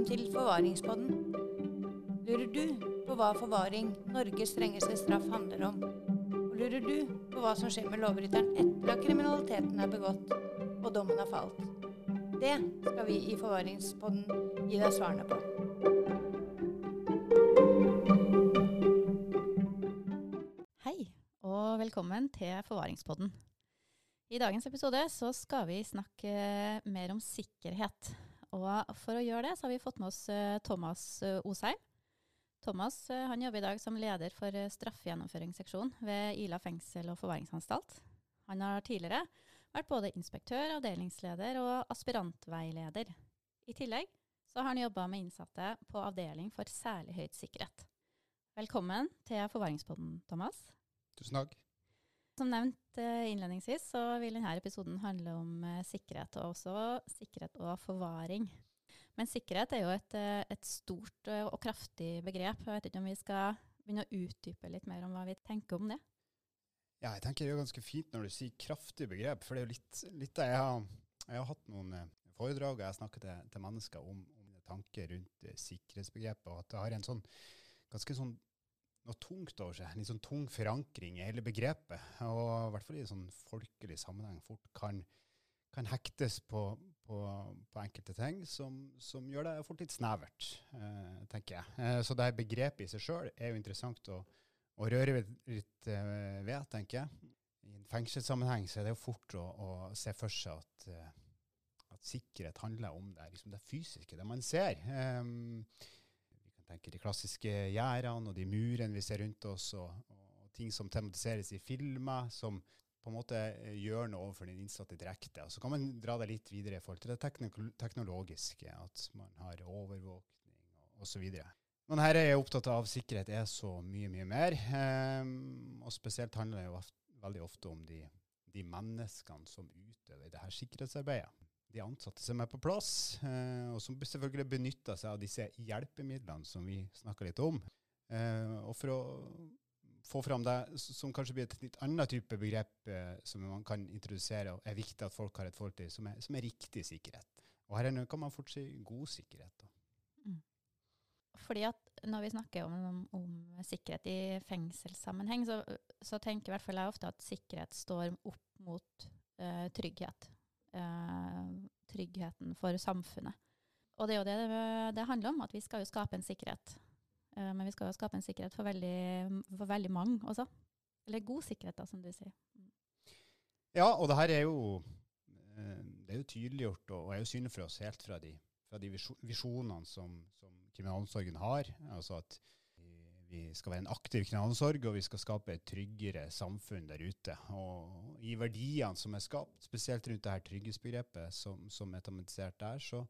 Velkommen til Forvaringspodden. Lurer du på hva forvaring, Norges strengeste straff, handler om? Og lurer du på hva som skjer med lovbryteren etter at kriminaliteten er begått og dommen har falt? Det skal vi i Forvaringspodden gi deg svarene på. Hei, og velkommen til Forvaringspodden. I dagens episode så skal vi snakke mer om sikkerhet. Og for å gjøre det, så har vi fått med oss eh, Thomas eh, Osheim. Thomas eh, han jobber i dag som leder for straffegjennomføringsseksjon ved Ila fengsel og forvaringsanstalt. Han har tidligere vært både inspektør, avdelingsleder og aspirantveileder. I tillegg så har han jobba med innsatte på avdeling for særlig høyt sikkerhet. Velkommen til Forvaringspodden, Thomas. Tusen takk. Som nevnt eh, innledningsvis, så vil denne episoden handle om eh, sikkerhet, og også sikkerhet og forvaring. Men sikkerhet er jo et, eh, et stort og kraftig begrep. Jeg vet ikke om vi skal begynne å utdype litt mer om hva vi tenker om det. Ja, jeg tenker det er ganske fint når du sier kraftig begrep, for det er jo litt, litt jeg har, jeg har hatt noen foredrag og jeg har snakket til, til mennesker om, om tanker rundt sikkerhetsbegrepet, og at det har en sånn ganske sånn noe tungt over seg, en litt sånn tung forankring i hele begrepet, og i hvert fall i en sånn folkelig sammenheng fort kan, kan hektes på, på, på enkelte ting som, som gjør det fort litt snevert, eh, tenker jeg. Eh, så det begrepet i seg sjøl er jo interessant å, å røre litt eh, ved, tenker jeg. I en fengselssammenheng så er det jo fort å, å se for seg at, eh, at sikkerhet handler om det, liksom det fysiske, det man ser. Um, kan de klassiske gjerdene og de murene vi ser rundt oss, og, og ting som tematiseres i filmer, som på en måte eh, gjør noe overfor den innsatte direkte. Og så kan man dra det litt videre i forhold til det teknologiske, at man har overvåkning osv. Men her er jeg opptatt av sikkerhet er så mye, mye mer. Um, og spesielt handler det jo veldig ofte om de, de menneskene som utøver det her sikkerhetsarbeidet. De ansatte som er på plass, eh, og som selvfølgelig benytter seg av disse hjelpemidlene som vi snakker litt om. Eh, og for å få fram det som kanskje blir et litt annet type begrep eh, som man kan introdusere, og er viktig at folk har et forhold til, som er, som er riktig sikkerhet. Og her er nå- kan man fort si god sikkerhet. Da. Fordi at når vi snakker om, om, om sikkerhet i fengselssammenheng, så, så tenker i hvert fall jeg ofte at sikkerhet står opp mot uh, trygghet. Tryggheten for samfunnet. Og det er jo det det, handler om, at vi skal jo skape en sikkerhet. Eh, men vi skal jo skape en sikkerhet for veldig, for veldig mange også. Eller god sikkerhet, da, som du sier. Ja, og det her er jo, eh, det er jo tydeliggjort og, er jo synlig for oss helt fra de, fra de visjonene som, som kriminalomsorgen har. Altså at vi skal være en aktiv kriminalomsorg, og vi skal skape et tryggere samfunn der ute. Og i verdiene som er skapt, spesielt rundt det her trygghetsbegrepet som, som er tematisert der, så,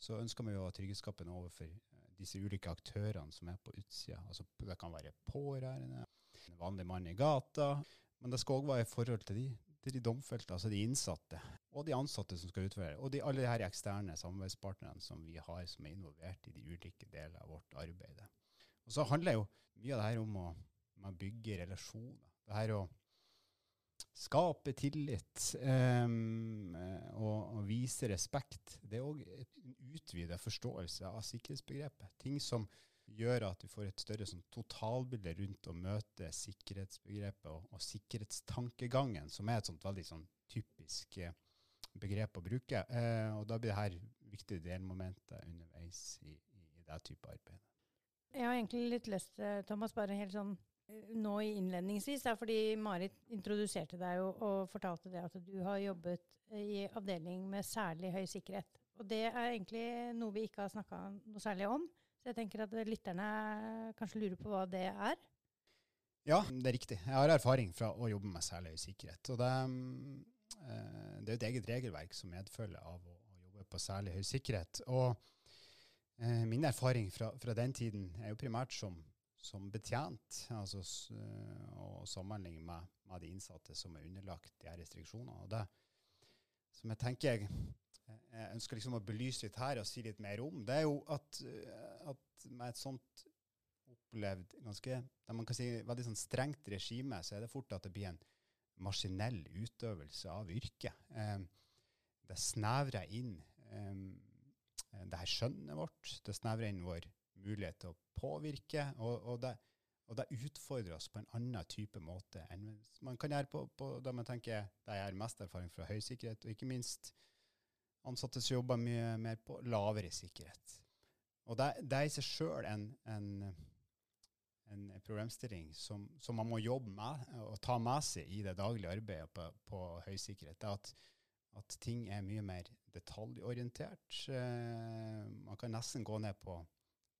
så ønsker vi jo å trygghetsskape noe overfor eh, disse ulike aktørene som er på utsida. Altså, det kan være pårørende, en vanlig mann i gata, men det skal òg være i forhold til de, til de domfelte, altså de innsatte, og de ansatte som skal utføre, og de, alle de her eksterne samarbeidspartnerne som vi har, som er involvert i de ulike deler av vårt arbeid. Og så handler jo mye av det her om å bygge relasjoner. Det her å skape tillit eh, og, og vise respekt. Det er òg en utvida forståelse av sikkerhetsbegrepet. Ting som gjør at vi får et større sånn, totalbilde rundt å møte sikkerhetsbegrepet og, og sikkerhetstankegangen, som er et sånt veldig sånn, typisk eh, begrep å bruke. Uh, og da blir det her viktige delmomenter underveis i, i, i det type arbeid. Jeg har egentlig litt lyst, Thomas, bare helt sånn nå i innledningsvis, da, fordi Marit introduserte deg jo og fortalte det at du har jobbet i avdeling med særlig høy sikkerhet. Og det er egentlig noe vi ikke har snakka noe særlig om. Så jeg tenker at lytterne kanskje lurer på hva det er. Ja, det er riktig. Jeg har erfaring fra å jobbe med særlig høy sikkerhet. Og det, eh, det er et eget regelverk som medfølger av å, jobbe på særlig høy sikkerhet. Og eh, min erfaring fra, fra den tiden er jo primært som, som betjent, altså, eh, og sammenligne med, med de innsatte som er underlagt de her restriksjonene. Og det som jeg tenker jeg, ønsker liksom å belyse litt her og si litt mer om, det er jo at, eh, at med et sånt opplevd ganske man kan si, veldig sånn strengt regime, så er det fort at det blir en maskinell utøvelse av yrket. Eh, det snevrer inn eh, eh, det her skjønnet vårt. Det snevrer inn vår mulighet til å påvirke. Og, og, det, og, det, utfordrer oss på en annen type måte enn man kan gjøre på, på det man tenker jeg har mest erfaring fra høy sikkerhet, og ikke minst ansatte som jobber mye mer på lavere sikkerhet. Og det, det er i seg sjøl en, en, en, problemstilling som, som, man må jobbe med og ta med seg i det daglige arbeidet på, på høy sikkerhet. Er at, at, ting er mye mer detaljorientert. Eh, man kan nesten gå ned på,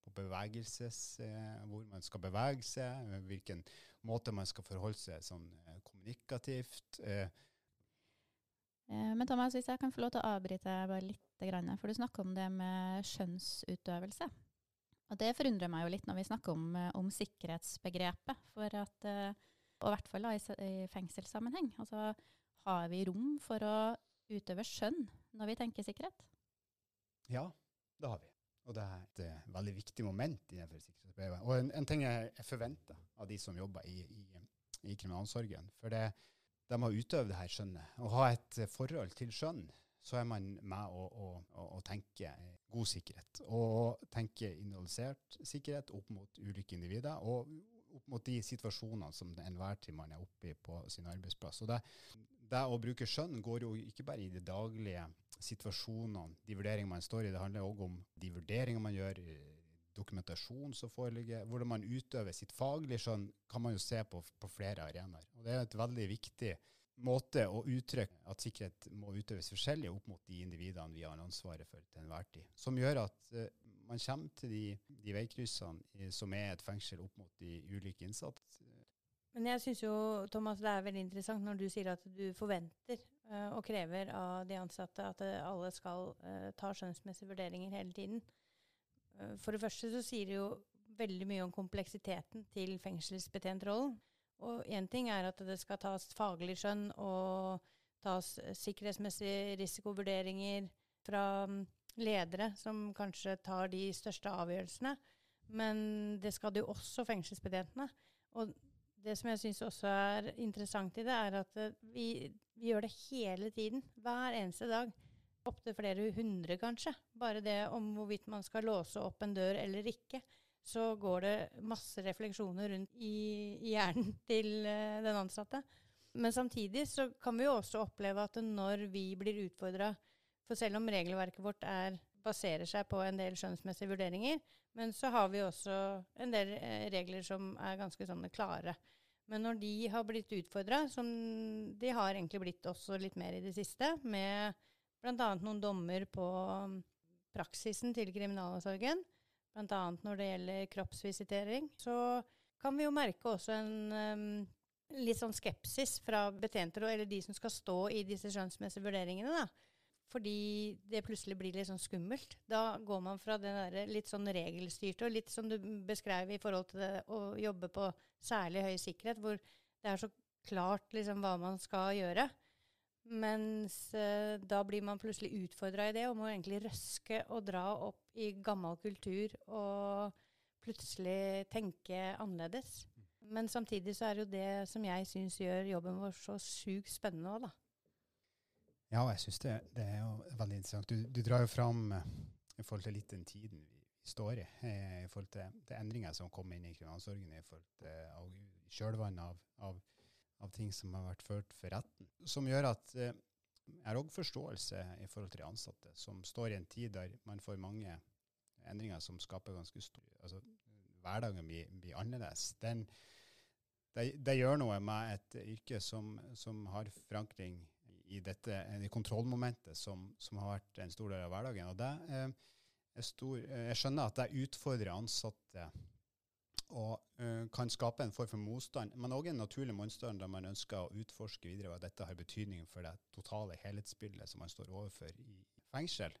på bevegelses, eh, hvor man skal bevege seg, hvilken måte man skal forholde seg sånn eh, kommunikativt. Eh, Eh, men Thomas, hvis jeg kan få lov til å avbryte bare litt, for du snakker om det med skjønnsutøvelse. Og det forundrer meg jo litt når vi snakker om, eh, om sikkerhetsbegrepet. For at, eh, og i hvert fall i, i fengselssammenheng. Altså, har vi rom for å utøve skjønn når vi tenker sikkerhet? Ja, det har vi. Og det er et veldig viktig moment innenfor sikkerhetsarbeidet. Og en, en ting jeg, forventer av de som jobber i, i, i kriminalomsorgen. For det, de har utøvd det her skjønnet. Å ha et forhold til skjønn, så er man med å, å, å, tenke god sikkerhet. Og tenke individualisert sikkerhet opp mot ulike individer, og opp mot de situasjonene som enhver tid man er oppe i på sin arbeidsplass. Og det, det å bruke skjønn går jo ikke bare i det daglige situasjonene, de vurderingene man står i, det handler òg om de vurderinger man gjør dokumentasjon som foreligger. Hvordan man utøver sitt faglige skjønn, kan man jo se på, på flere arenaer. Og Det er et veldig viktig måte å uttrykke at sikkerhet må utøves forskjellig opp mot de individene vi har ansvaret for til enhver tid. Som gjør at uh, man kommer til de, de veikryssene som er et fengsel opp mot de ulike innsatte. Men jeg syns jo, Thomas, det er veldig interessant når du sier at du forventer og krever av de ansatte at uh, alle skal ta skjønnsmessige vurderinger hele tiden. Eh, for det første så sier det jo veldig mye om kompleksiteten til fengselsbetjentrollen. Og én ting er at det skal tas faglig skjønn og tas sikkerhetsmessige risikovurderinger fra mm, ledere som kanskje tar de største avgjørelsene. Men det skal det jo også fengselsbetjentene. Og det som jeg syns også er interessant i det, er at eh, vi, vi gjør det hele tiden. Hver eneste dag opptil flere hundre, kanskje. Bare det om hvorvidt man skal låse opp en dør eller ikke. Så går det masse refleksjoner rundt i, hjernen til uh, den ansatte. Men samtidig så kan vi jo også oppleve at når vi blir utfordra For selv om regelverket vårt er, baserer seg på en del skjønnsmessige vurderinger, men så har vi også en del eh, regler som er ganske sånne klare. Men når de har blitt utfordra, som de har egentlig blitt også litt mer i det siste, med Bl.a. noen dommer på um, praksisen til kriminalomsorgen. Bl.a. når det gjelder kroppsvisitering. Så kan vi jo merke også en um, litt sånn skepsis fra betjenter, eller de som skal stå i disse skjønnsmessige vurderingene. da. Fordi det plutselig blir litt sånn skummelt. Da går man fra det der litt sånn regelstyrte, og litt som du beskrev i forhold til det å jobbe på særlig høy sikkerhet, hvor det er så klart liksom hva man skal gjøre. Mens eh, da blir man plutselig utfordra i det, og må egentlig røske og dra opp i gammel kultur og plutselig tenke annerledes. Men samtidig så er det jo det som jeg syns gjør jobben vår så sjukt spennende òg, da. Ja, jeg syns det, det, er jo veldig interessant. Du, du drar jo fram eh, i forhold til litt den tiden vi står i, eh, i forhold til, til endringer som kom inn i kriminalomsorgen i forhold til kjølvannet av, av av ting som har vært ført for retten. Som gjør at eh, jeg har òg forståelse i forhold til de ansatte, som står i en tid der man får mange endringer som skaper ganske stor altså Hverdagen blir, blir annerledes. Den, det, det, gjør noe med et yrke som, som har forankring i dette i kontrollmomentet, som, som, har vært en stor del av hverdagen. Og det eh, er stor, eh, jeg skjønner at det utfordrer ansatte og kan skape en form for motstand, men òg en naturlig motstand der man ønsker å utforske videre hva dette har betydning for det totale helhetsbildet som man står overfor i fengsel.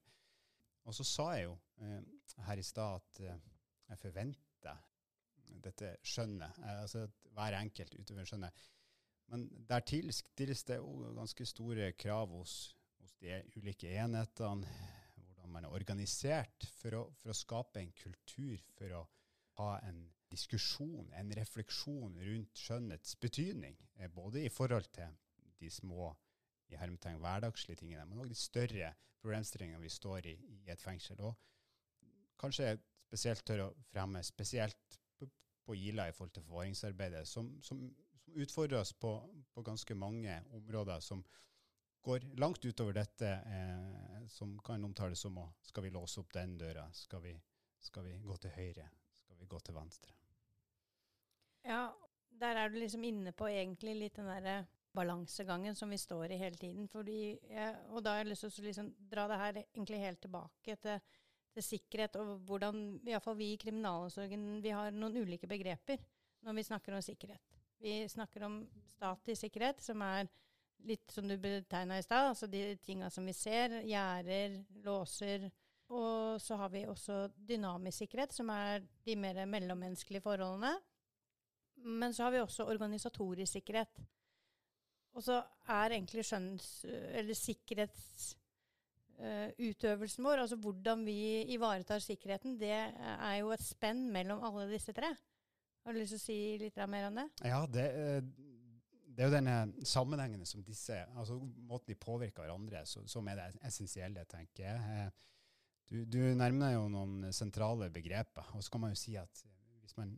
Og så sa jeg jo her i stad at jeg forventer dette skjønnet, altså at hver enkelt utøver skjønnet. Men dertil stilles det jo ganske store krav hos, hos de ulike enhetene, hvordan man er organisert for å, for å skape en kultur for å ha en diskusjon, en refleksjon rundt skjønnets betydning. Eh, både i forhold til de små i hermetegn hverdagslige tingene, men òg de større problemstillingene vi står i i et fengsel. Og kanskje spesielt tør å fremme spesielt på, Ila i forhold til forvaringsarbeidet, som, som utfordrer oss på, på, ganske mange områder som går langt utover dette eh, som kan omtales som å skal vi låse opp den døra, skal vi, skal vi gå til høyre, skal vi gå til venstre. Ja, der er du liksom inne på egentlig litt den derre balansegangen som vi står i hele tiden. Fordi, og da har jeg lyst til å liksom dra det her egentlig helt tilbake til, til sikkerhet, og hvordan iallfall vi i kriminalomsorgen vi har noen ulike begreper når vi snakker om sikkerhet. Vi snakker om statisk sikkerhet, som er litt som du betegna i stad, altså de tinga som vi ser, gjerder, låser. Og så har vi også dynamisk sikkerhet, som er de mer mellommenneskelige forholdene. Men så har vi også organisatorisk sikkerhet. Og så er egentlig skjønns- eller sikkerhetsutøvelsen uh, vår, altså hvordan vi ivaretar sikkerheten, det er jo et spenn mellom alle disse tre. Har du lyst til å si litt mer om det? Ja, det, det er jo denne sammenhengen som disse, altså måten de påvirker hverandre, som er det essensielle, tenker jeg. Eh, du, du nærmer deg jo noen sentrale begreper, og så kan man jo si at hvis man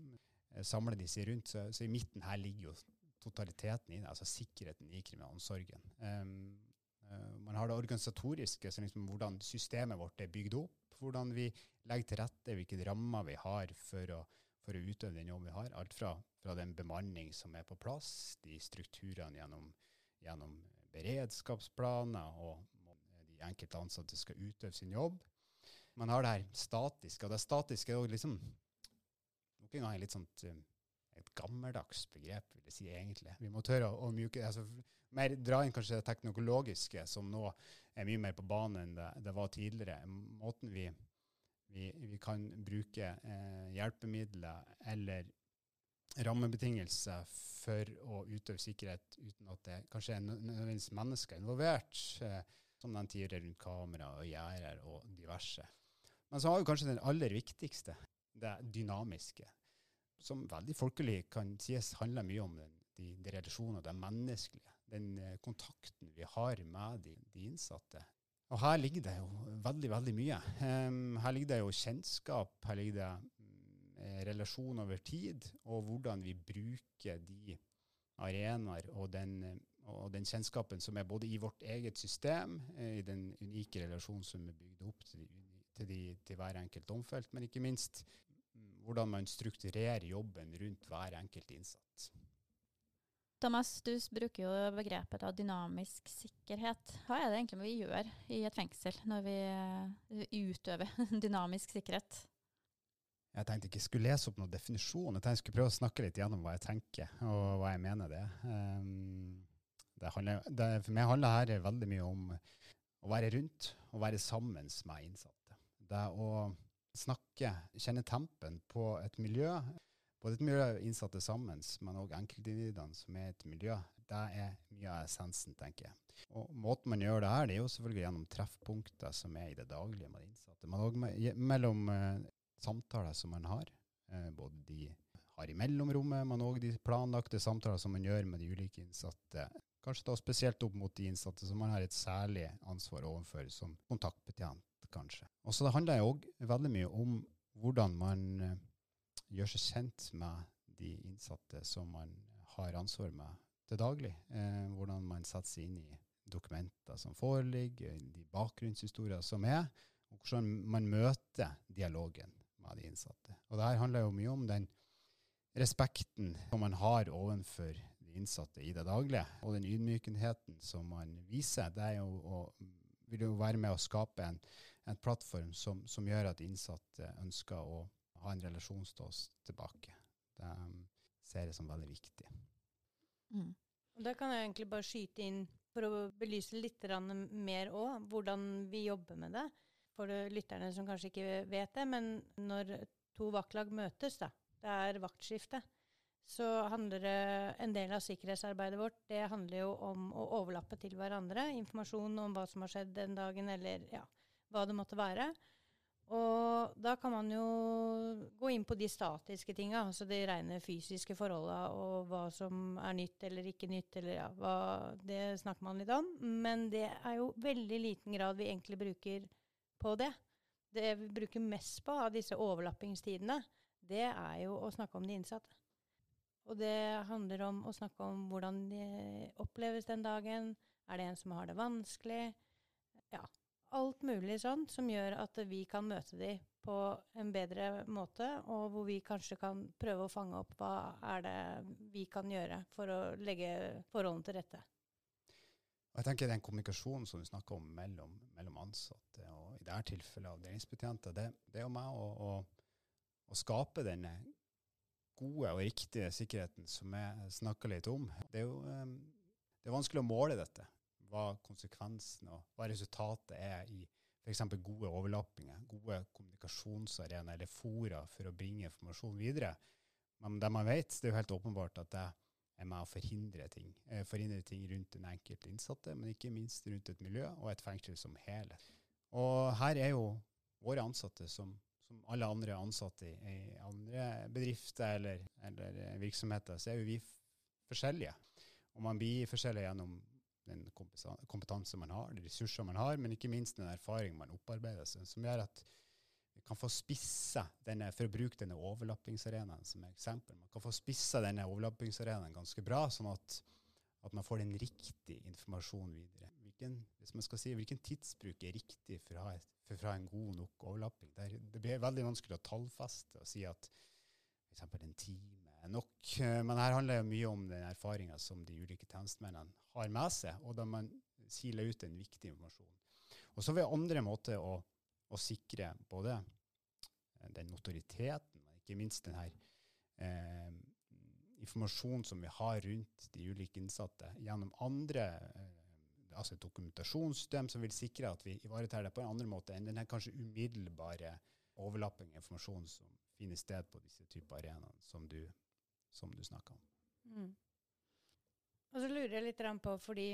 samler disse rundt. Så, så, i midten her ligger jo totaliteten i det, altså sikkerheten i kriminalomsorgen. Um, man har det organisatoriske, så liksom hvordan systemet vårt er bygd opp. Hvordan vi legger til rette, hvilke rammer vi har for å, for å utøve den jobben vi har. Alt fra, fra, den bemanning som er på plass, de strukturene gjennom, gjennom beredskapsplaner og de enkelte ansatte skal utøve sin jobb. Man har det her statiske, og det statiske er jo liksom nok en gang litt sånt um, et gammeldags begrep, vil jeg si egentlig. Vi må tørre å, å mjuke altså, mer Dra inn kanskje det teknologiske, som nå er mye mer på banen enn det, det var tidligere. Måten vi, vi, vi kan bruke eh, hjelpemidler eller rammebetingelser for å utøve sikkerhet uten at det kanskje er nødvendigvis mennesker involvert, eh, som den tidligere rundt kamera og gjerder og diverse. Men så har vi kanskje den aller viktigste, det dynamiske som veldig folkelig kan sies handler mye om den, de, de relasjonene, det menneskelige. Den eh, kontakten vi har med de, de, innsatte. Og her ligger det jo veldig, veldig mye. Um, her ligger det jo kjennskap, her ligger det um, relasjon over tid, og hvordan vi bruker de arenaer og den, og den kjennskapen som er både i vårt eget system, eh, i den unike relasjonen som er bygd opp til, de, til, de, til hver enkelt domfelt, men ikke minst hvordan man strukturerer jobben rundt hver enkelt innsatt. Thomas, du bruker jo begrepet av dynamisk sikkerhet. Hva er det egentlig vi gjør i et fengsel når vi utøver dynamisk sikkerhet? Jeg tenkte ikke jeg skulle lese opp noen definisjon. Jeg tenkte jeg skulle prøve å snakke litt gjennom hva jeg tenker, og hva jeg mener det. Um, det, handler, det for meg handler her veldig mye om å være rundt og være sammen med innsatte. Det å snakke, kjenne tempen på et miljø. Både et miljø innsatte sammen, men òg enkeltindividene som er et miljø. Det er mye av essensen, tenker jeg. Og Måten man gjør det her, det er jo selvfølgelig gjennom treffpunkter som er i det daglige med de innsatte. Men òg mellom eh, samtaler som man har. Eh, både de har i mellomrommet, men òg de planlagte samtaler som man gjør med de ulike innsatte. Kanskje da spesielt opp mot de innsatte som man har et særlig ansvar overfor som kontaktbetjent kanskje. Og så det handler òg veldig mye om hvordan man uh, gjør seg kjent med de innsatte som man har ansvar med til daglig. Eh, hvordan man setter seg inn i dokumenter som foreligger, de bakgrunnshistorier som er, og hvordan man møter dialogen med de innsatte. Og det her handler jo mye om den respekten som man har overfor de innsatte i det daglige, og den ydmykenheten som man viser. Det jo å, vil jo være med å skape en, en plattform som, som, gjør at innsatte ønsker å ha en relasjon til oss tilbake. Det um, ser jeg som veldig viktig. Mm. Da kan jeg egentlig bare skyte inn for å belyse litt mer òg, hvordan vi jobber med det. For lytterne som kanskje ikke vet det, men når to vaktlag møtes, da, det er vaktskifte, så handler det en del av sikkerhetsarbeidet vårt det handler jo om å overlappe til hverandre. Informasjon om hva som har skjedd den dagen, eller ja, hva det måtte være. Og da kan man jo gå inn på de statiske tinga, altså de rene fysiske forholda og hva som er nytt eller ikke nytt, eller ja, hva, det snakker man litt om. Men det er jo veldig liten grad vi egentlig bruker på det. Det vi bruker mest på av disse overlappingstidene, det er jo å snakke om de innsatte. Og det handler om å snakke om hvordan de oppleves den dagen. Er det en som har det vanskelig? Ja, alt mulig sånt som gjør at vi kan møte dem på en bedre måte, og hvor vi kanskje kan prøve å fange opp hva er det vi kan gjøre for å legge forholdene til rette. Jeg tenker Den kommunikasjonen som du snakker om mellom, mellom ansatte, og i dette tilfellet avdelingsbetjenter, det, det, er jo med å, å, å, skape denne gode og riktige sikkerheten som jeg snakker litt om. Det er jo um, det er vanskelig å måle dette hva konsekvensen og hva resultatet er i f.eks. gode overlappinger, gode kommunikasjonsarenaer eller fora for å bringe informasjon videre. Men det man vet, det er jo helt åpenbart at det er med å forhindre ting. Eh, forhindre ting rundt den enkelte innsatte, men ikke minst rundt et miljø og et fengsel som helhet. Og her er jo våre ansatte, som, som alle andre ansatte i, i andre bedrifter eller, eller, virksomheter, så er jo vi forskjellige. Og man blir forskjellig gjennom den kompetanse man har, de ressurser man har, men ikke minst den erfaring man opparbeider seg, som gjør at vi kan få spissa denne, for å bruke denne overlappingsarenaen som eksempel, man kan få spissa denne overlappingsarenaen ganske bra, sånn at, at, man får den riktige informasjonen videre. Hvilken, hvis man skal si, hvilken tidsbruk er riktig for å ha, for å en god nok overlapping? Det, er, det blir veldig vanskelig å tallfeste og si at f.eks. en time nok. Eh, men her handler det mye om den erfaringa som de ulike tjenestemennene har med seg, og da man siler ut en viktig informasjon. Og så vil andre måter å, å sikre både den notoriteten, men ikke minst den her eh, informasjonen som vi har rundt de ulike innsatte, gjennom andre eh, altså et dokumentasjonssystem som vil sikre at vi ivaretar det på en andre måte enn den kanskje umiddelbare overlapping av informasjon som finner sted på disse typer arenaer som du som du snakka om. Mm. Og så lurer jeg litt på, fordi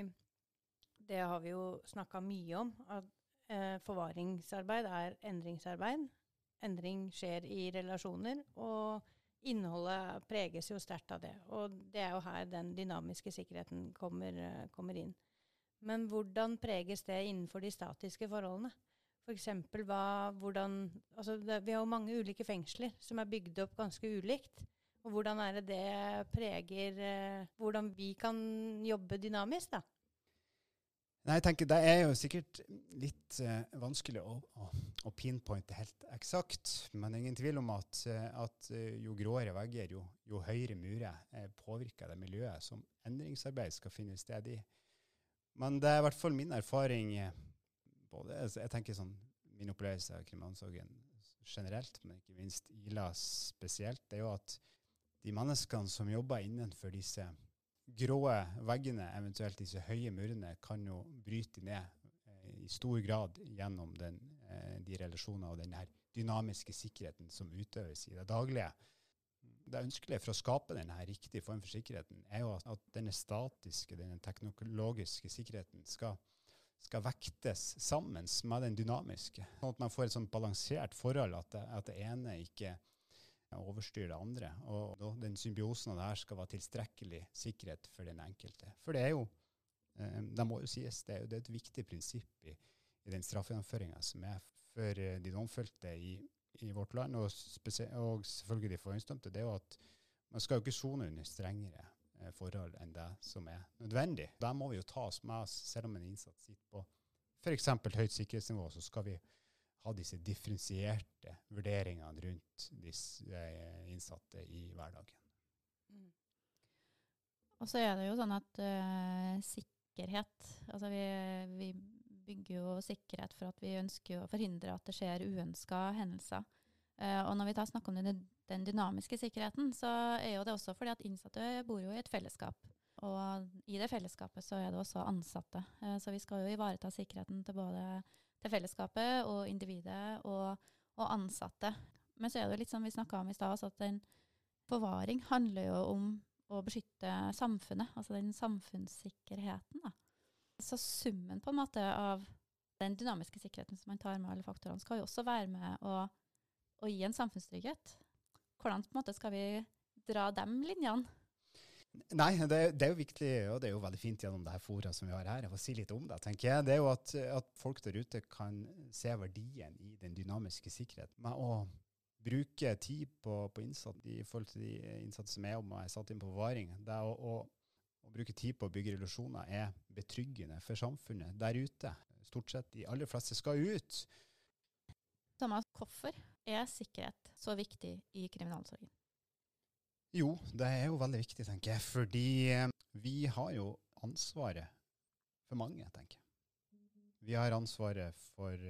det har vi jo snakka mye om, at eh, forvaringsarbeid er endringsarbeid. Endring skjer i relasjoner, og innholdet preges jo sterkt av det. Og det er jo her den dynamiske sikkerheten kommer, eh, kommer inn. Men hvordan preges det innenfor de statiske forholdene? F.eks. For hvordan altså det, Vi har jo mange ulike fengsler som er bygd opp ganske ulikt. Og hvordan er det det preger eh, hvordan vi kan jobbe dynamisk, da? Nei, jeg tenker Det er jo sikkert litt uh, vanskelig å, å, å, pinpointe helt eksakt. Men det er ingen tvil om at, eh, at jo gråere vegger, jo, jo høyere murer eh, påvirker det miljøet som endringsarbeid skal finne sted i. Men det er i hvert fall min erfaring både, altså, Jeg tenker sånn, Min opplevelse av kriminalomsorgen generelt, men ikke minst Ila spesielt, det er jo at de menneskene som jobber innenfor disse grå veggene, eventuelt disse høye murene, kan jo bryte ned eh, i stor grad gjennom den, eh, de relasjoner og den dynamiske sikkerheten som utøves i det daglige. Det ønskelige for å skape denne riktige form for sikkerheten, er jo at denne statiske, denne teknologiske sikkerheten skal, skal vektes sammen med den dynamiske. Sånn at man får et sånn balansert forhold, at det, at det ene ikke overstyre det andre. Og den symbiosen av det her skal være tilstrekkelig sikkerhet for den enkelte. For det er jo, eh, det må jo sies, det er, jo, det er et viktig prinsipp i, i den straffegjennomføringa som er for eh, de domfelte i, i, vårt land, og, og selvfølgelig de forhåndsdømte, det er jo at man skal jo ikke sone under strengere eh, forhold enn det som er nødvendig. Der må vi jo ta oss med oss, selv om en innsatt sitter på f.eks. høyt sikkerhetsnivå, så skal vi ha disse differensierte vurderingene rundt disse eh, innsatte i hverdagen. Mm. Og så er det jo sånn at uh, sikkerhet Altså vi, vi, bygger jo sikkerhet for at vi ønsker å forhindre at det skjer uønska hendelser. Uh, og når vi tar snakk om den, den, dynamiske sikkerheten, så er jo det også fordi at innsatte bor jo i et fellesskap. Og i det fellesskapet så er det også ansatte. Uh, så vi skal jo ivareta sikkerheten til både til fellesskapet og individet og, og, ansatte. Men så er det jo litt som vi snakka om i stad, altså at en forvaring handler jo om å beskytte samfunnet, altså den samfunnssikkerheten. da. Så summen på en måte av Den dynamiske sikkerheten som man tar med alle faktorene, skal jo også være med å, å gi en samfunnstrygghet. Hvordan på en måte skal vi dra de linjene? Nei, det, det, er jo viktig, og det er jo veldig fint gjennom det her forumet som vi har her, å si litt om det. tenker jeg. Det er jo at, at, folk der ute kan se verdien i den dynamiske sikkerheten. Med å bruke tid på, på innsats i forhold til de innsatte som er om og er satt inn på forvaring. Det å, å, å, bruke tid på å bygge relasjoner er betryggende for samfunnet der ute. Stort sett de aller fleste skal ut. Thomas, hvorfor er sikkerhet så viktig i kriminalomsorgen? Jo, det er jo veldig viktig, tenker jeg. Fordi eh, vi har jo ansvaret for mange, tenker jeg. Vi har ansvaret for,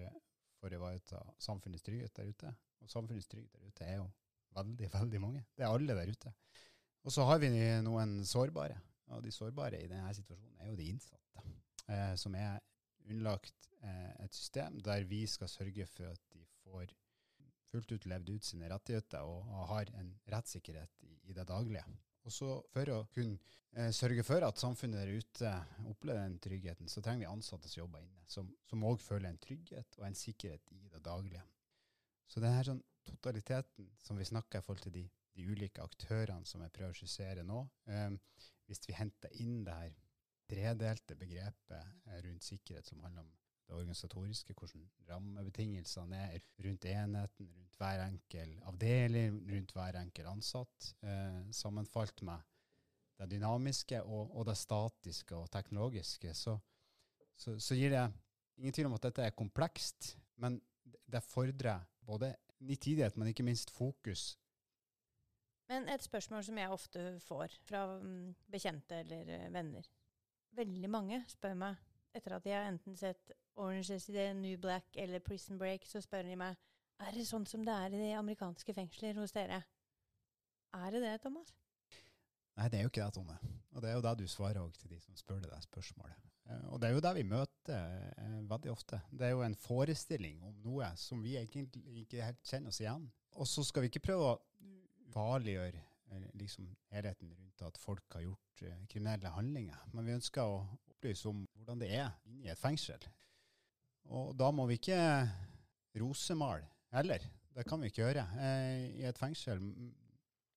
for å ivareta samfunnets trygghet der ute. Og samfunnets trygghet der ute er jo veldig, veldig mange. Det er alle der ute. Og så har vi noen sårbare. Og de sårbare i denne situasjonen er jo de innsatte, eh, som er underlagt eh, et system der vi skal sørge for at de får fullt ut levd ut sine rettigheter og, har en rettssikkerhet i, i, det daglige. Og så For å kunne eh, sørge for at samfunnet der ute opplever den tryggheten, så trenger vi ansatte som jobber inne, som òg føler en trygghet og en sikkerhet i det daglige. Så denne sånn totaliteten som vi snakker i forhold til de, de ulike aktørene som jeg prøver å skissere nå, eh, hvis vi henter inn det her tredelte begrepet eh, rundt sikkerhet som handler om det organisatoriske, hvordan rammebetingelsene er rundt enheten, rundt hver enkel avdeling, rundt hver enkel ansatt, eh, sammenfalt med det dynamiske og, og, det statiske og teknologiske, så, så, så, gir det ingen tvil om at dette er komplekst, men det fordrer både nitidighet, men ikke minst fokus. Men et spørsmål som jeg ofte får fra mm, bekjente eller eh, venner. Veldig mange spør meg etter at de har enten sett Orange is the New Black eller Prison Break, så spør de meg er det sånn som det er i de amerikanske fengsler hos dere. Er det det, Thomas? Nei, det er jo ikke det, Tone. Og det er jo det du svarer òg til de som spør deg spørsmålet. Eh, og det er jo det vi møter eh, veldig ofte. Det er jo en forestilling om noe som vi egentlig ikke helt kjenner oss igjen. Og så skal vi ikke prøve å farliggjøre eh, liksom, helheten rundt at folk har gjort kriminelle handlinger, men vi ønsker å opplyse om hvordan det er inni et fengsel. Og da må vi ikke rosemale heller. Det kan vi ikke gjøre. Eh, I et fengsel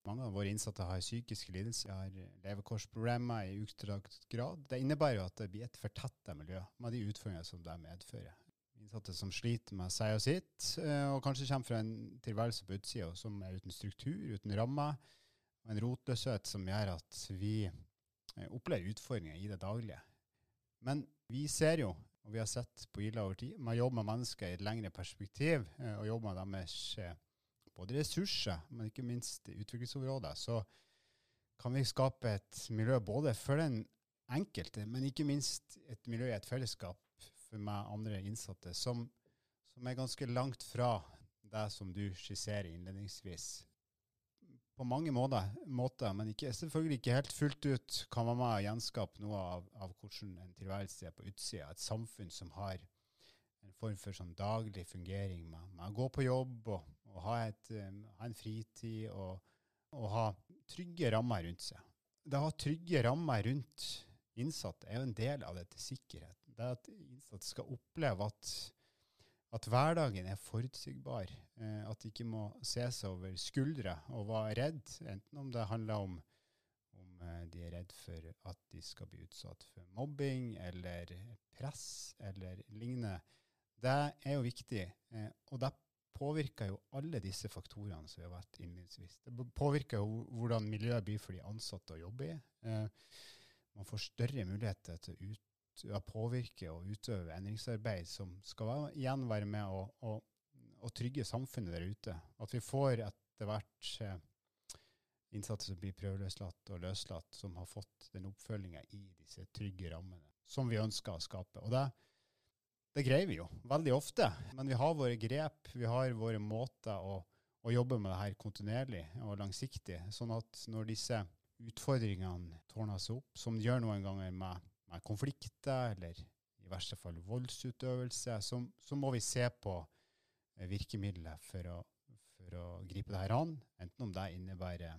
mange av våre innsatte har psykiske lidelser, har levekårsproblemer i utstrakt grad. Det innebærer jo at det blir et fortetta miljø med de utfordringene som det medfører. Innsatte som sliter med seg og sitt, eh, og kanskje kommer fra en tilværelse på utsida som er uten struktur, uten rammer, og en rotløshet som gjør at vi eh, opplever utfordringer i det daglige. Men vi ser jo og vi har sett på Ila over tid. Man jobber med mennesker i et lengre perspektiv, eh, og jobber med deres eh, både ressurser, men ikke minst utviklingsområder. Så kan vi skape et miljø både for den enkelte, men ikke minst et miljø i et fellesskap for meg andre innsatte, som, som er ganske langt fra det som du skisserer innledningsvis på mange måter, måter, men ikke, selvfølgelig ikke helt fullt ut, kan være med å gjenskape noe av, av, hvordan en tilværelse er på utsida. Et samfunn som har en form for sånn daglig fungering med, med, å gå på jobb og, og ha, et, um, ha, en fritid og, og, ha trygge rammer rundt seg. Det å ha trygge rammer rundt innsatte er jo en del av dette sikkerheten. Det at innsatte skal oppleve at at hverdagen er forutsigbar. Eh, at de ikke må se seg over skuldre og være redd, enten om det handler om, om eh, de er redd for at de skal bli utsatt for mobbing eller press eller lignende. Det er jo viktig. Eh, og det påvirker jo alle disse faktorene som vi har vært innledningsvis. Det påvirker jo hvordan miljøet blir for de ansatte å jobbe i. Man får større muligheter til å ut ja, påvirke og utøve endringsarbeid som skal igjen være med å, å, å, trygge samfunnet der ute. At vi får etter hvert eh, innsatte som blir prøveløslatt og løslatt, som har fått den oppfølginga i disse trygge rammene som vi ønsker å skape. Og det, det greier vi jo veldig ofte, men vi har våre grep, vi har våre måter å, å jobbe med det her kontinuerlig og langsiktig. Sånn at når disse utfordringene tårner seg opp, som de gjør noen ganger med med konflikter, eller i verste fall voldsutøvelse, så, så må vi se på eh, virkemidler for å, for å gripe det her an. Enten om det innebærer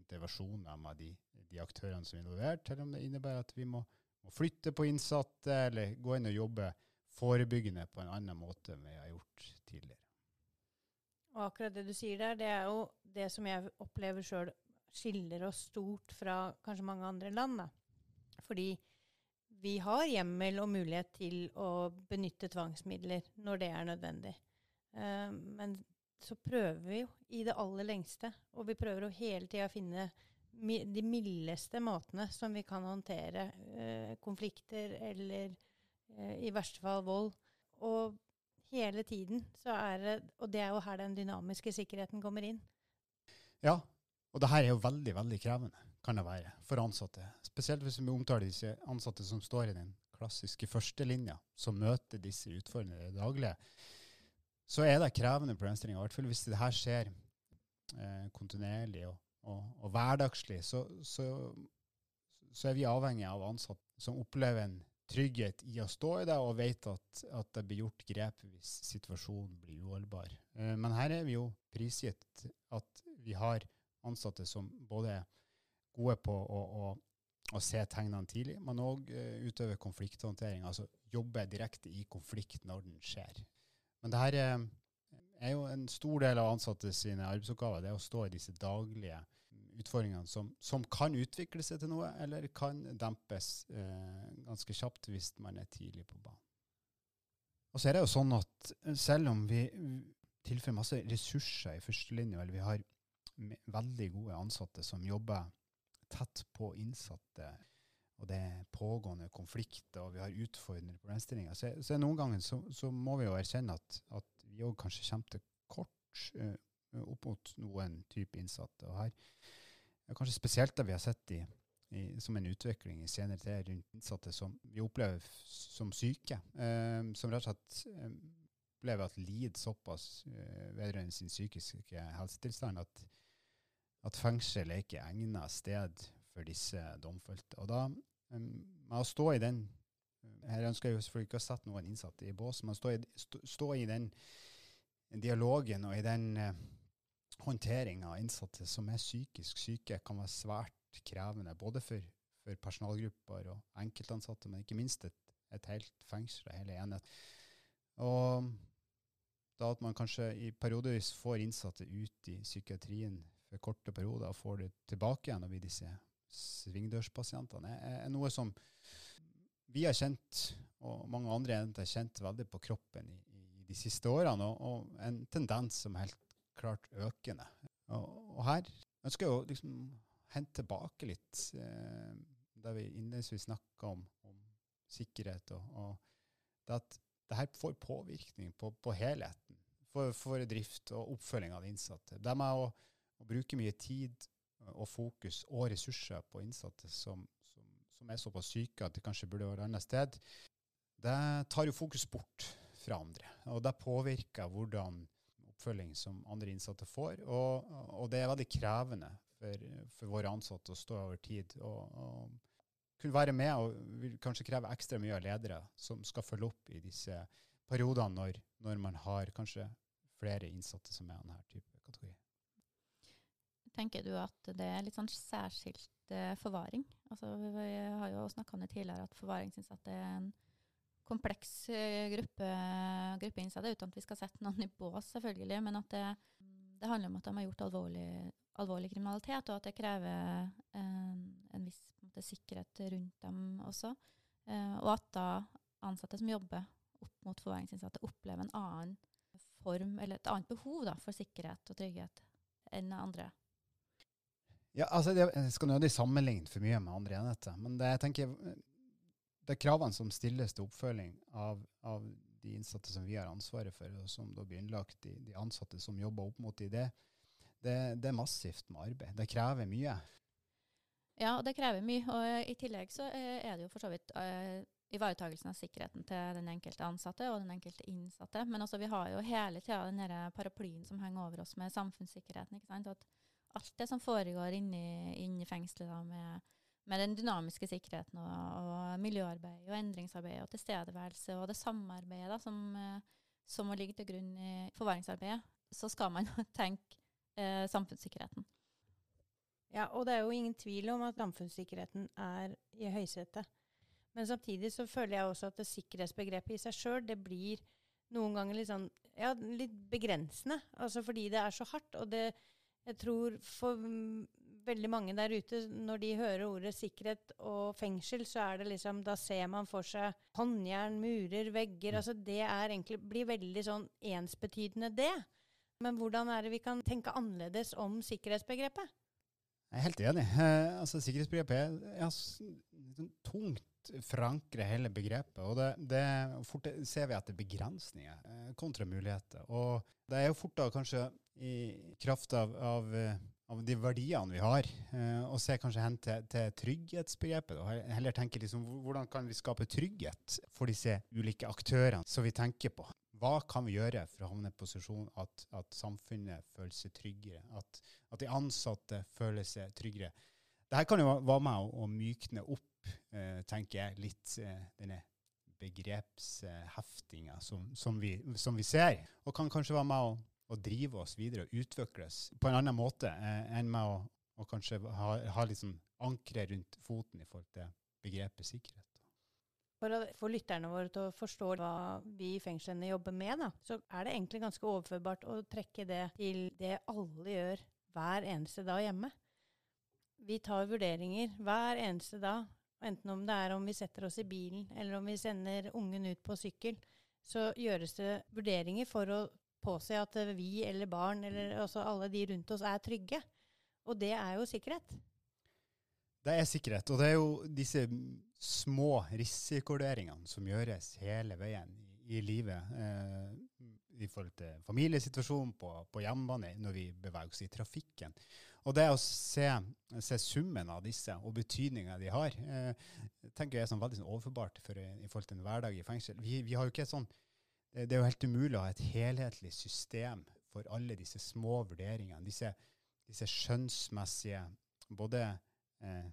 intervensjoner med de, de, aktørene som er involvert, eller om det innebærer at vi må, må, flytte på innsatte, eller gå inn og jobbe forebyggende på en annen måte enn vi har gjort tidligere. Og akkurat det du sier der, det er jo det som jeg opplever sjøl skiller oss stort fra kanskje mange andre land. Da. Fordi vi har hjemmel og mulighet til å benytte tvangsmidler når det er nødvendig. Uh, men så prøver vi jo i det aller lengste, og vi prøver å hele tida finne de mildeste måtene som vi kan håndtere uh, konflikter eller uh, i verste fall vold. Og hele tiden. Så er det, og det er jo her den dynamiske sikkerheten kommer inn. Ja, og det her er jo veldig, veldig krevende, kan det være, for ansatte. Spesielt hvis vi omtaler disse ansatte som står i den klassiske førstelinja, som møter disse utfordringene daglige. Så er det krevende problemstillinger, i hvert fall hvis det her skjer eh, kontinuerlig og, og, og hverdagslig, så, så, så, er vi avhengig av ansatte som opplever en trygghet i å stå i det, og vet at, at det blir gjort grep hvis situasjonen blir uholdbar. Eh, men her er vi jo prisgitt at vi har ansatte som både er gode på å, å, å se tegnene tidlig, men òg eh, utøver konflikthåndtering, altså jobbe direkte i konflikt når den skjer. Men det her er, er jo en stor del av ansatte sine arbeidsoppgaver, det er å stå i disse daglige utfordringene som, som, kan utvikle seg til noe, eller kan dempes eh, ganske kjapt hvis man er tidlig på banen. Og så er det jo sånn at selv om vi tilfører masse ressurser i førstelinja, eller vi har veldig gode ansatte som jobber tett på innsatte, og det er pågående konflikter, og vi har utfordrende problemstillinger, så, så noen ganger så, så, må vi jo erkjenne at, at vi òg kanskje kommer til kort uh, opp mot noen type innsatte. Og her kanskje spesielt det vi har sett i, i, som en utvikling i senere tid rundt innsatte som vi opplever som syke, uh, som rett og slett uh, opplever at lider såpass vedrørende sin psykiske helsetilstand at, at fengsel er ikke egnet sted for disse domfelte. Og da, eh, med å stå i den her ønsker jeg jo selvfølgelig ikke å sette noen innsatte i bås, men stå i, stå, i den dialogen og i den håndteringa håndtering av innsatte som er psykisk syke, kan være svært krevende. Både for, for personalgrupper og enkeltansatte, men ikke minst et, et helt fengsel og hele enhet. Og da at man kanskje i periodevis får innsatte ut i psykiatrien for korte perioder og får det tilbake igjen og blir disse svingdørspasientene, er, er, noe som vi har kjent, og mange andre har kjent veldig på kroppen i, i de siste årene, og, og en tendens som er helt klart økende. Og, og her ønsker jeg å liksom hente tilbake litt eh, der vi innledningsvis snakka om, om, sikkerhet, og, og det at det her får påvirkning på, på helheten for, for, drift og oppfølging av de innsatte. Det med å, å, bruke mye tid og fokus og ressurser på innsatte som, som, som er såpass syke at de kanskje burde være et annet sted, det tar jo fokus bort fra andre. Og det påvirker hvordan oppfølging som andre innsatte får. Og, og det er veldig krevende for, for, våre ansatte å stå over tid. Og, og, kunne være med og vil kanskje kreve ekstra mye av ledere som skal følge opp i disse periodene når, når man har kanskje flere innsatte som er av denne type. Tenker du at det er litt sånn særskilt eh, forvaring? Altså, vi har jo snakka om det tidligere at forvaringsinnsatte er en kompleks eh, gruppe, gruppe innsatte, uten at vi skal sette noen i bås, selvfølgelig. Men at det, det handler om at de har gjort alvorlig, alvorlig kriminalitet, og at det krever en, en viss en måte, sikkerhet rundt dem også. Eh, og at da ansatte som jobber opp mot forvaringsinnsatte, opplever en annen form, eller et annet behov da, for sikkerhet og trygghet enn andre. Ja, altså Jeg skal nødig sammenligne for mye med andre enheter, men det jeg tenker det er kravene som stilles til oppfølging av, av, de innsatte som vi har ansvaret for, og som da blir innlagt de, de ansatte som jobber opp mot de, det, det, det, er massivt med arbeid. Det krever mye. Ja, det krever mye. Og i tillegg så er det jo for så vidt uh, ivaretakelsen av sikkerheten til den enkelte ansatte og den enkelte innsatte. Men altså, vi har jo hele tida den paraplyen som henger over oss med samfunnssikkerheten. ikke sant? At alt det som foregår inni, inni fengselet da, med med den dynamiske sikkerheten og, og miljøarbeid og endringsarbeid og tilstedeværelse og det samarbeidet da, som, eh, som, må ligge til grunn i forvaringsarbeidet, så skal man tenke eh, samfunnssikkerheten. Ja, og det er jo ingen tvil om at samfunnssikkerheten er i høysetet. Men samtidig så føler jeg også at det sikkerhetsbegrepet i seg sjøl, det blir noen ganger litt sånn ja, litt begrensende. Altså fordi det er så hardt. Og det jeg tror for veldig mange der ute, når de hører ordet sikkerhet og fengsel, så er det liksom Da ser man for seg håndjern, murer, vegger. Altså det er egentlig blir veldig sånn ensbetydende, det. Men hvordan er det vi kan tenke annerledes om sikkerhetsbegrepet? Jeg er helt enig. Eh, altså, sikkerhetsbegrepet er ja, sånn tungt forankre hele begrepet. Og det, det fort ser vi er begrensninger eh, kontra muligheter. Og det er jo fort da kanskje i kraft av, av, av de verdiene vi har, eh, å se kanskje hen til, til trygghetsbegrepet. Og heller tenke liksom, hvordan kan vi skape trygghet for disse ulike aktørene som vi tenker på. Hva kan vi gjøre for å havne i posisjon at, at samfunnet føler seg tryggere? At, at de ansatte føler seg tryggere? Dette kan jo være med å, å mykne opp, tenker jeg, litt eh, denne begrepsheftinga som, som, som vi ser, og kan kanskje være med å, å drive oss videre og utvikles på en annen måte eh, enn med å, å kanskje ha, ha liksom ankre rundt foten i forhold til begrepet sikkerhet. For å få lytterne våre til å forstå hva vi i fengslene jobber med, da, så er det egentlig ganske overførbart å trekke det til det alle gjør hver eneste dag hjemme. Vi tar vurderinger hver eneste dag, enten om det er om vi setter oss i bilen, eller om vi sender ungen ut på sykkel. Så gjøres det vurderinger for å påse at vi eller barn, eller også alle de rundt oss, er trygge. Og det er jo sikkerhet. Det er sikkerhet, og det er jo disse små risikovurderingene som gjøres hele veien i, i livet. Eh, I forhold til familiesituasjonen på, på hjemmebane, når vi beveger oss i trafikken. Og det å se, se summen av disse og betydninga de har, eh, tenker jeg er sånn veldig sånn overførbart for, i, i forhold til en hverdag i fengsel. Vi, vi har jo ikke sånn det er jo helt umulig å ha et helhetlig system for alle disse små vurderingene. Disse, disse skjønnsmessige både eh,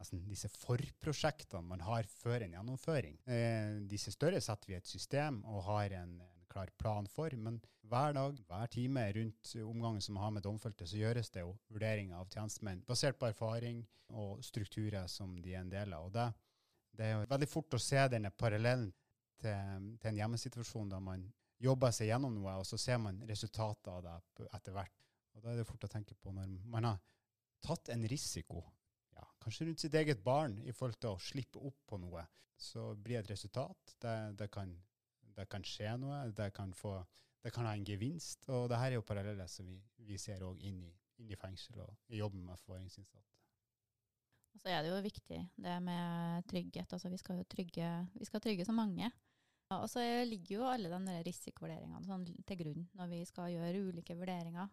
nesten disse forprosjektene man har før en gjennomføring. Eh, disse større setter vi i et system og har en klar plan for, men hver dag, hver time rundt omgangen som man har med domfelte, så gjøres det jo vurderinger av tjenestemenn basert på erfaring og strukturer som de er en del av. Og det, det er veldig fort å se denne parallellen til, til en hjemmesituasjon der man jobber seg gjennom noe, og så ser man resultatet av det etter hvert. Og da er det fort å tenke på når man har tatt en risiko, ja, kanskje rundt sitt eget barn, i forhold til å slippe opp på noe, så blir det et resultat. Det, det, kan, det kan skje noe, det kan, få, det kan ha en gevinst. Og det her er jo paralleller som vi, vi ser òg inn, inn i fengsel og i jobben med forvaringsinnsatte. Og så er det jo viktig det med trygghet. Altså vi skal trygge, vi skal trygge så mange. Og så ligger jo alle de risikovurderingene sånn til grunn når vi skal gjøre ulike vurderinger.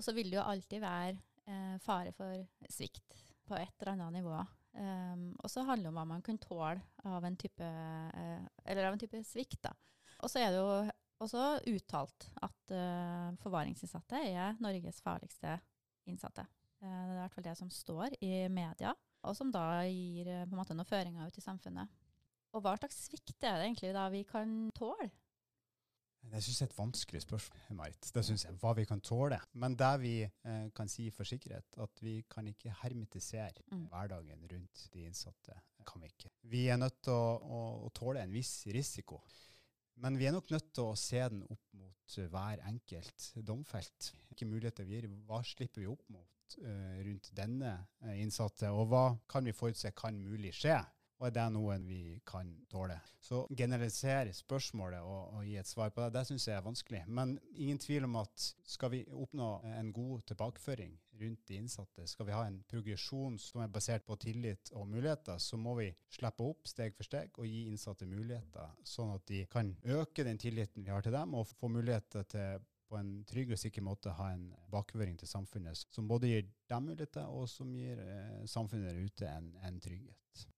Og så vil det jo alltid være eh, fare for svikt på et eller annet nivå. Um, og så handler det om hva man kan tåle av en type, uh, eller av en type svikt. Og så er det jo også uttalt at uh, forvaringsinnsatte er Norges farligste innsatte. Eh, det er i hvert fall det som står i media, og som da gir på en måte noen føringer ut i samfunnet. Og hva slags svikt er det egentlig da vi kan tåle? Det syns jeg er et vanskelig spørsmål, Marit. Det synes jeg, Hva vi kan tåle. Men det vi eh, kan si for sikkerhet, at vi kan ikke hermetisere Mm. hverdagen rundt de innsatte. kan Vi ikke. Vi er nødt til å, å, å tåle en viss risiko. Men vi er nok nødt til å se den opp mot eh, hver enkelt domfelt. Hvilke muligheter vi gir, hva slipper vi opp mot uh, rundt denne eh, innsatte, og hva kan vi forutse kan mulig skje? Og er det noe vi kan tåle? Så generalisere spørsmålet og, og gi et svar på det, det syns jeg er vanskelig. Men ingen tvil om at skal vi oppnå en god tilbakeføring rundt de innsatte, skal vi ha en progresjon som er basert på tillit og muligheter, så må vi slippe opp steg for steg og gi innsatte muligheter, sånn at de kan øke den tilliten vi har til dem, og få muligheter til på en trygg og sikker måte ha en bakføring til samfunnet som både gir dem muligheter, og som gir eh, samfunnet der ute en, en trygghet.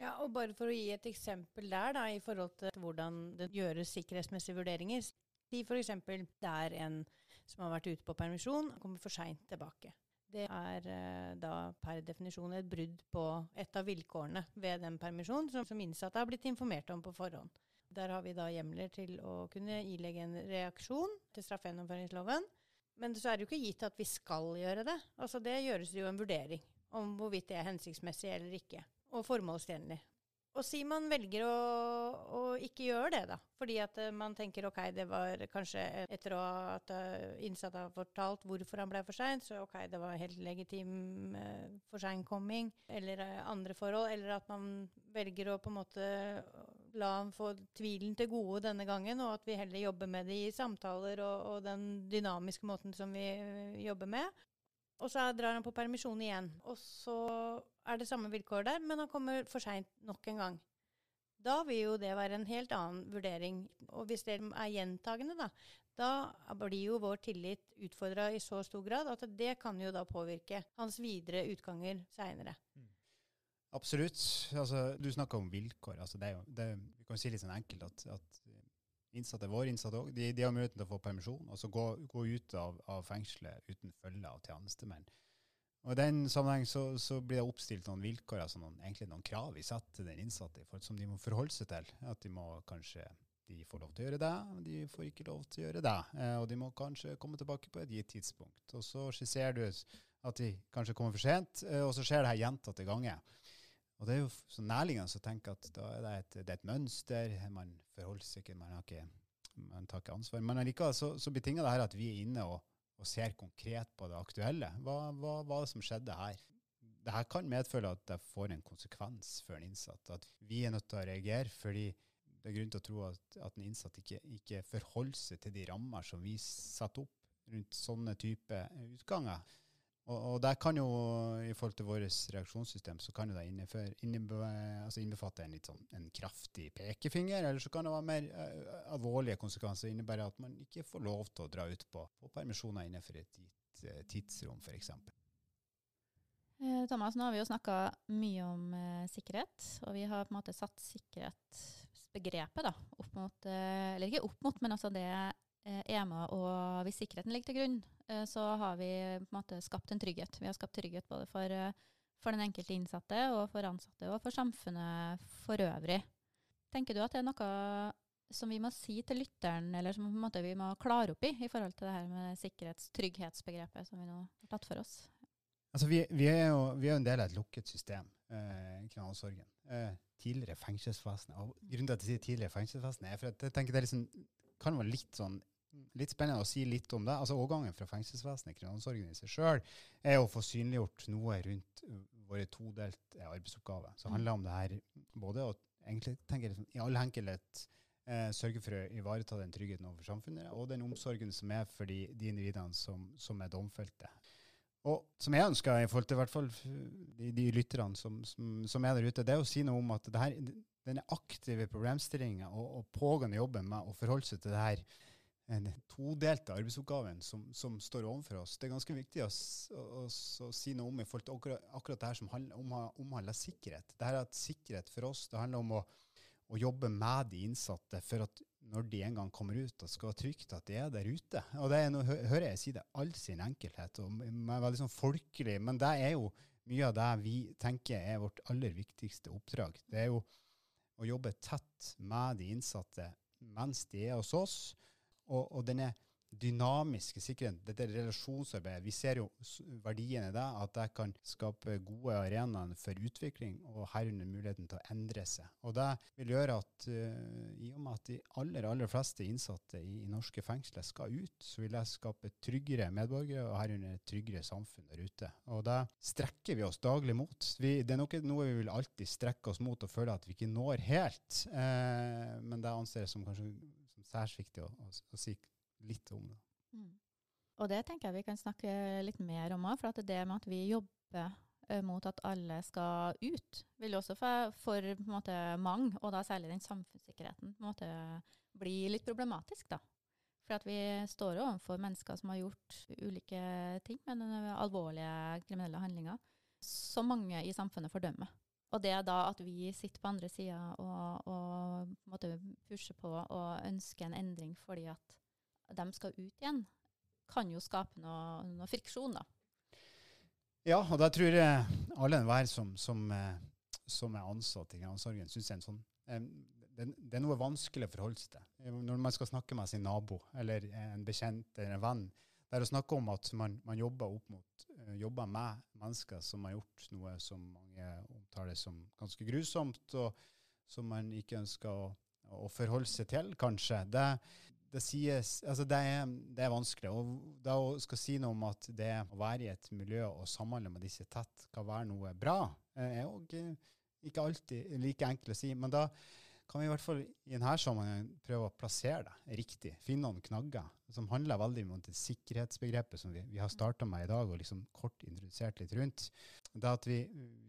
Ja, og bare for å gi et eksempel der, da, i forhold til hvordan det gjøres sikkerhetsmessige vurderinger. Si f.eks. det er en som har vært ute på permisjon kommer for seint tilbake. Det er eh, da per definisjon et brudd på et av vilkårene ved den permisjonen som, som innsatte har blitt informert om på forhånd. Der har vi da hjemler til å kunne ilegge en reaksjon til straffegjennomføringsloven. Men så er det jo ikke gitt at vi skal gjøre det. Altså Det gjøres jo en vurdering om hvorvidt det er hensiktsmessig eller ikke og formålstjenlig. Og si man velger å, å, ikke gjøre det, da. Fordi at uh, man tenker ok, det var kanskje etter at uh, innsatte har fortalt hvorfor han ble for sein, så ok, det var helt legitim for forseinkomming eller andre forhold. Eller at man velger å på en måte la han få tvilen til gode denne gangen, og at vi heller jobber med det i samtaler og, og den dynamiske måten som vi jobber med. Og så drar han på permisjon igjen. Og så er det samme vilkår der, men han kommer for seint nok en gang. Da vil jo det være en helt annen vurdering. Og hvis det er gjentagende, da, da blir jo vår tillit utfordra i så stor grad at det kan jo da påvirke hans videre utganger seinere. Mm. Absolutt. Altså, du snakker om vilkår. Altså, det er jo, det, vi kan si litt sånn enkelt at, at innsatte, våre innsatte òg, de, de, har muligheten til å få permisjon og så gå, gå ut av, av, fengselet uten følge av tjenestemenn. Og I den sammenheng så, så, blir det oppstilt noen vilkår, altså noen, egentlig noen krav vi setter til den innsatte som de må forholde seg til. At de må kanskje de får lov til å gjøre det, men de får ikke lov til å gjøre det. Eh, og de må kanskje komme tilbake på et gitt tidspunkt. Og så skisserer du at de kanskje kommer for sent, eh, og så skjer det her gjentatte ganger. Og det er jo så nærliggende å tenke at er det et, det er et mønster. Man forholder seg ikke, man, ikke, man tar ikke ansvar. Men allikevel så, så betinger det her at vi er inne og, og ser konkret på det aktuelle. Hva, hva var det som skjedde her? Dette kan medføre at det får en konsekvens for en innsatt. At vi er nødt til å reagere fordi det er grunn til å tro at, at en innsatt ikke, ikke forholder seg til de rammer som vi setter opp rundt sånne type utganger. Og, og der kan jo, i forhold til vårt reaksjonssystem, så kan jo det altså innbefatte en litt sånn en kraftig pekefinger, eller så kan det være mer uh, alvorlige konsekvenser. innebære at man ikke får lov til å dra ut på, på permisjoner innenfor et gitt uh, tidsrom, f.eks. Eh, Thomas, nå har vi jo snakka mye om uh, sikkerhet, og vi har på en måte satt sikkerhetsbegrepet da, opp mot Eller ikke opp mot, men altså det EMA og hvis sikkerheten ligger til grunn, så har vi på en måte skapt en trygghet. Vi har skapt trygghet både for, eh, for den enkelte innsatte og for ansatte, og for samfunnet for øvrig. Tenker du at det er noe som vi må si til lytteren, eller som vi må klare opp i, i forhold til det her med sikkerhetstrygghetsbegrepet som vi nå har tatt for oss? Altså, vi, vi, er jo vi er en del av et lukket system, eh, kriminalomsorgen. Eh, tidligere fengselsvesenet. Og grunnen til at jeg sier tidligere fengselsvesenet, er for at jeg tenker det liksom, kan være litt sånn litt spennende å si litt om det. Altså Overgangen fra fengselsvesenet, kriminalomsorgen i seg sjøl, er å få synliggjort noe rundt våre todelte arbeidsoppgaver. Så det handler om det her både å egentlig tenke liksom, i all enkelhet eh, sørge for å ivareta den tryggheten overfor samfunnet, og den omsorgen som er for de, de individene som, som, er domfelte. Og som jeg ønsker, i forhold til i hvert fall de, de lytterne som, som, som, er der ute, det er å si noe om at her, denne aktive problemstillinga og, og pågående jobben med å forholde seg til det her en todelte arbeidsoppgaven som, som, står overfor oss. Det er ganske viktig å, å, å si noe om i forhold til akkurat, akkurat det her som handler, om, omhandler sikkerhet. Det her at Sikkerhet for oss det handler om å, å, jobbe med de innsatte for at når de en gang kommer ut, det skal være trygt at de er der ute. Og det er, Nå hører jeg si det all sin enkelhet, og med veldig sånn folkelig, men det er jo mye av det vi tenker er vårt aller viktigste oppdrag. Det er jo å jobbe tett med de innsatte mens de er hos oss og, og denne dynamiske sikkerheten, dette relasjonsarbeidet, vi ser jo verdien i det, at det kan skape gode arenaer for utvikling, og herunder muligheten til å endre seg. Og det vil gjøre at uh, i og med at de aller, aller fleste innsatte i, i, norske fengsler skal ut, så vil det skape tryggere medborgere, og herunder tryggere samfunn der ute. Og det strekker vi oss daglig mot. Vi, det er noe, noe, vi vil alltid strekke oss mot og føle at vi ikke når helt, uh, men det anser jeg som kanskje særs viktig å, å, å, si litt om det. Mm. Og det tenker jeg vi kan snakke litt mer om òg, for det med at vi jobber uh, mot at alle skal ut, vil også for, for måte, mange, og da særlig den samfunnssikkerheten, måte, bli litt problematisk. da. For at vi står overfor mennesker som har gjort ulike ting, men alvorlige kriminelle handlinger, som mange i samfunnet fordømmer. Og det er da at vi sitter på andre sida og, og måtte pushe på og ønsker en endring fordi at de skal ut igjen, kan jo skape noe, noe friksjon, da. Ja, og da tror jeg alle enhver som, som, eh, som, er ansatt i kriminalomsorgen, syns det, sånn, det, det, er noe vanskelig å forholde seg til. Når man skal snakke med sin nabo eller en bekjent eller en venn, det er å snakke om at man, man jobber, mot, uh, jobber, med mennesker som har gjort noe som mange omtaler som ganske grusomt. Og, som man ikke ønsker å, å forholde seg til, kanskje. Det, det, sies, altså det, er, det, er, vanskelig. Og da å skal si noe om at det å være i et miljø og samhandle med disse tett kan være noe bra, er jo ikke alltid like enkelt å si. Men da kan vi i hvert fall i denne sammenhengen prøve å plassere det riktig. Finne noen knagger som handler veldig om det sikkerhetsbegrepet som vi, vi har starta med i dag, og liksom kort introdusert litt rundt. Det at vi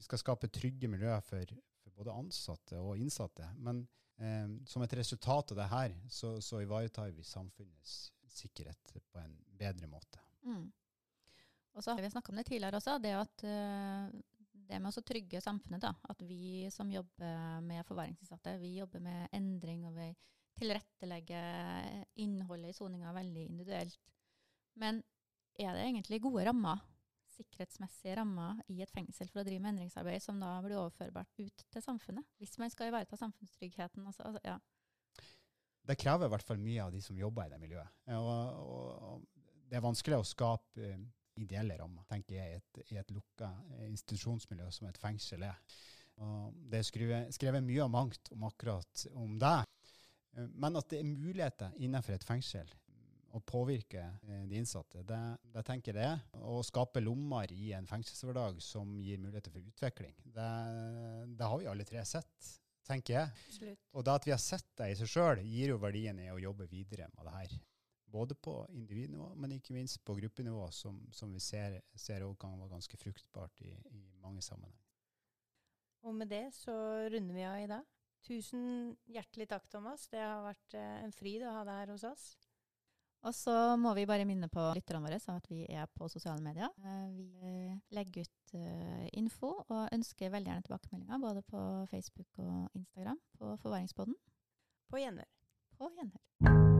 skal skape trygge miljøer for, for både ansatte og innsatte. Men eh, som et resultat av det her, så, så, ivaretar vi samfunnets sikkerhet på en bedre måte. Mm. Og så har vi snakka om det tidligere også, det at uh, det med å trygge samfunnet. da, At vi som jobber med forvaringsinnsatte, vi jobber med endring, og vi tilrettelegger innholdet i soninga veldig individuelt. Men er det egentlig gode rammer, sikkerhetsmessige rammer, i et fengsel for å drive med endringsarbeid som da blir overførbart ut til samfunnet? Hvis man skal ivareta samfunnstryggheten. Altså, altså, ja. Det krever i hvert fall mye av de som jobber i det miljøet. Og, og, og det er vanskelig å skape ideelle rammer, tenker jeg, i et, i et lukka institusjonsmiljø som et fengsel er. Og det er skrevet, skrevet mye og mangt om akkurat om det. Men at det er muligheter innenfor et fengsel å påvirke eh, de innsatte, det, det tenker jeg det. Å skape lommer i en fengselshverdag som gir muligheter for utvikling, det, det har vi alle tre sett, tenker jeg. Absolutt. Og det at vi har sett det i seg sjøl, gir jo verdien i å jobbe videre med det her både på individnivå, men ikke minst på gruppenivå, som, som vi ser, ser kan være ganske fruktbart i, i mange sammenhenger. Og med det så runder vi av i dag. Tusen hjertelig takk, Thomas. Det har vært eh, en fryd å ha deg her hos oss. Og så må vi bare minne på lytterne våre at vi er på sosiale medier. Eh, vi legger ut info og ønsker veldig gjerne tilbakemeldinger både på Facebook og Instagram på Forvaringspodden. På gjenhør. På gjenhør.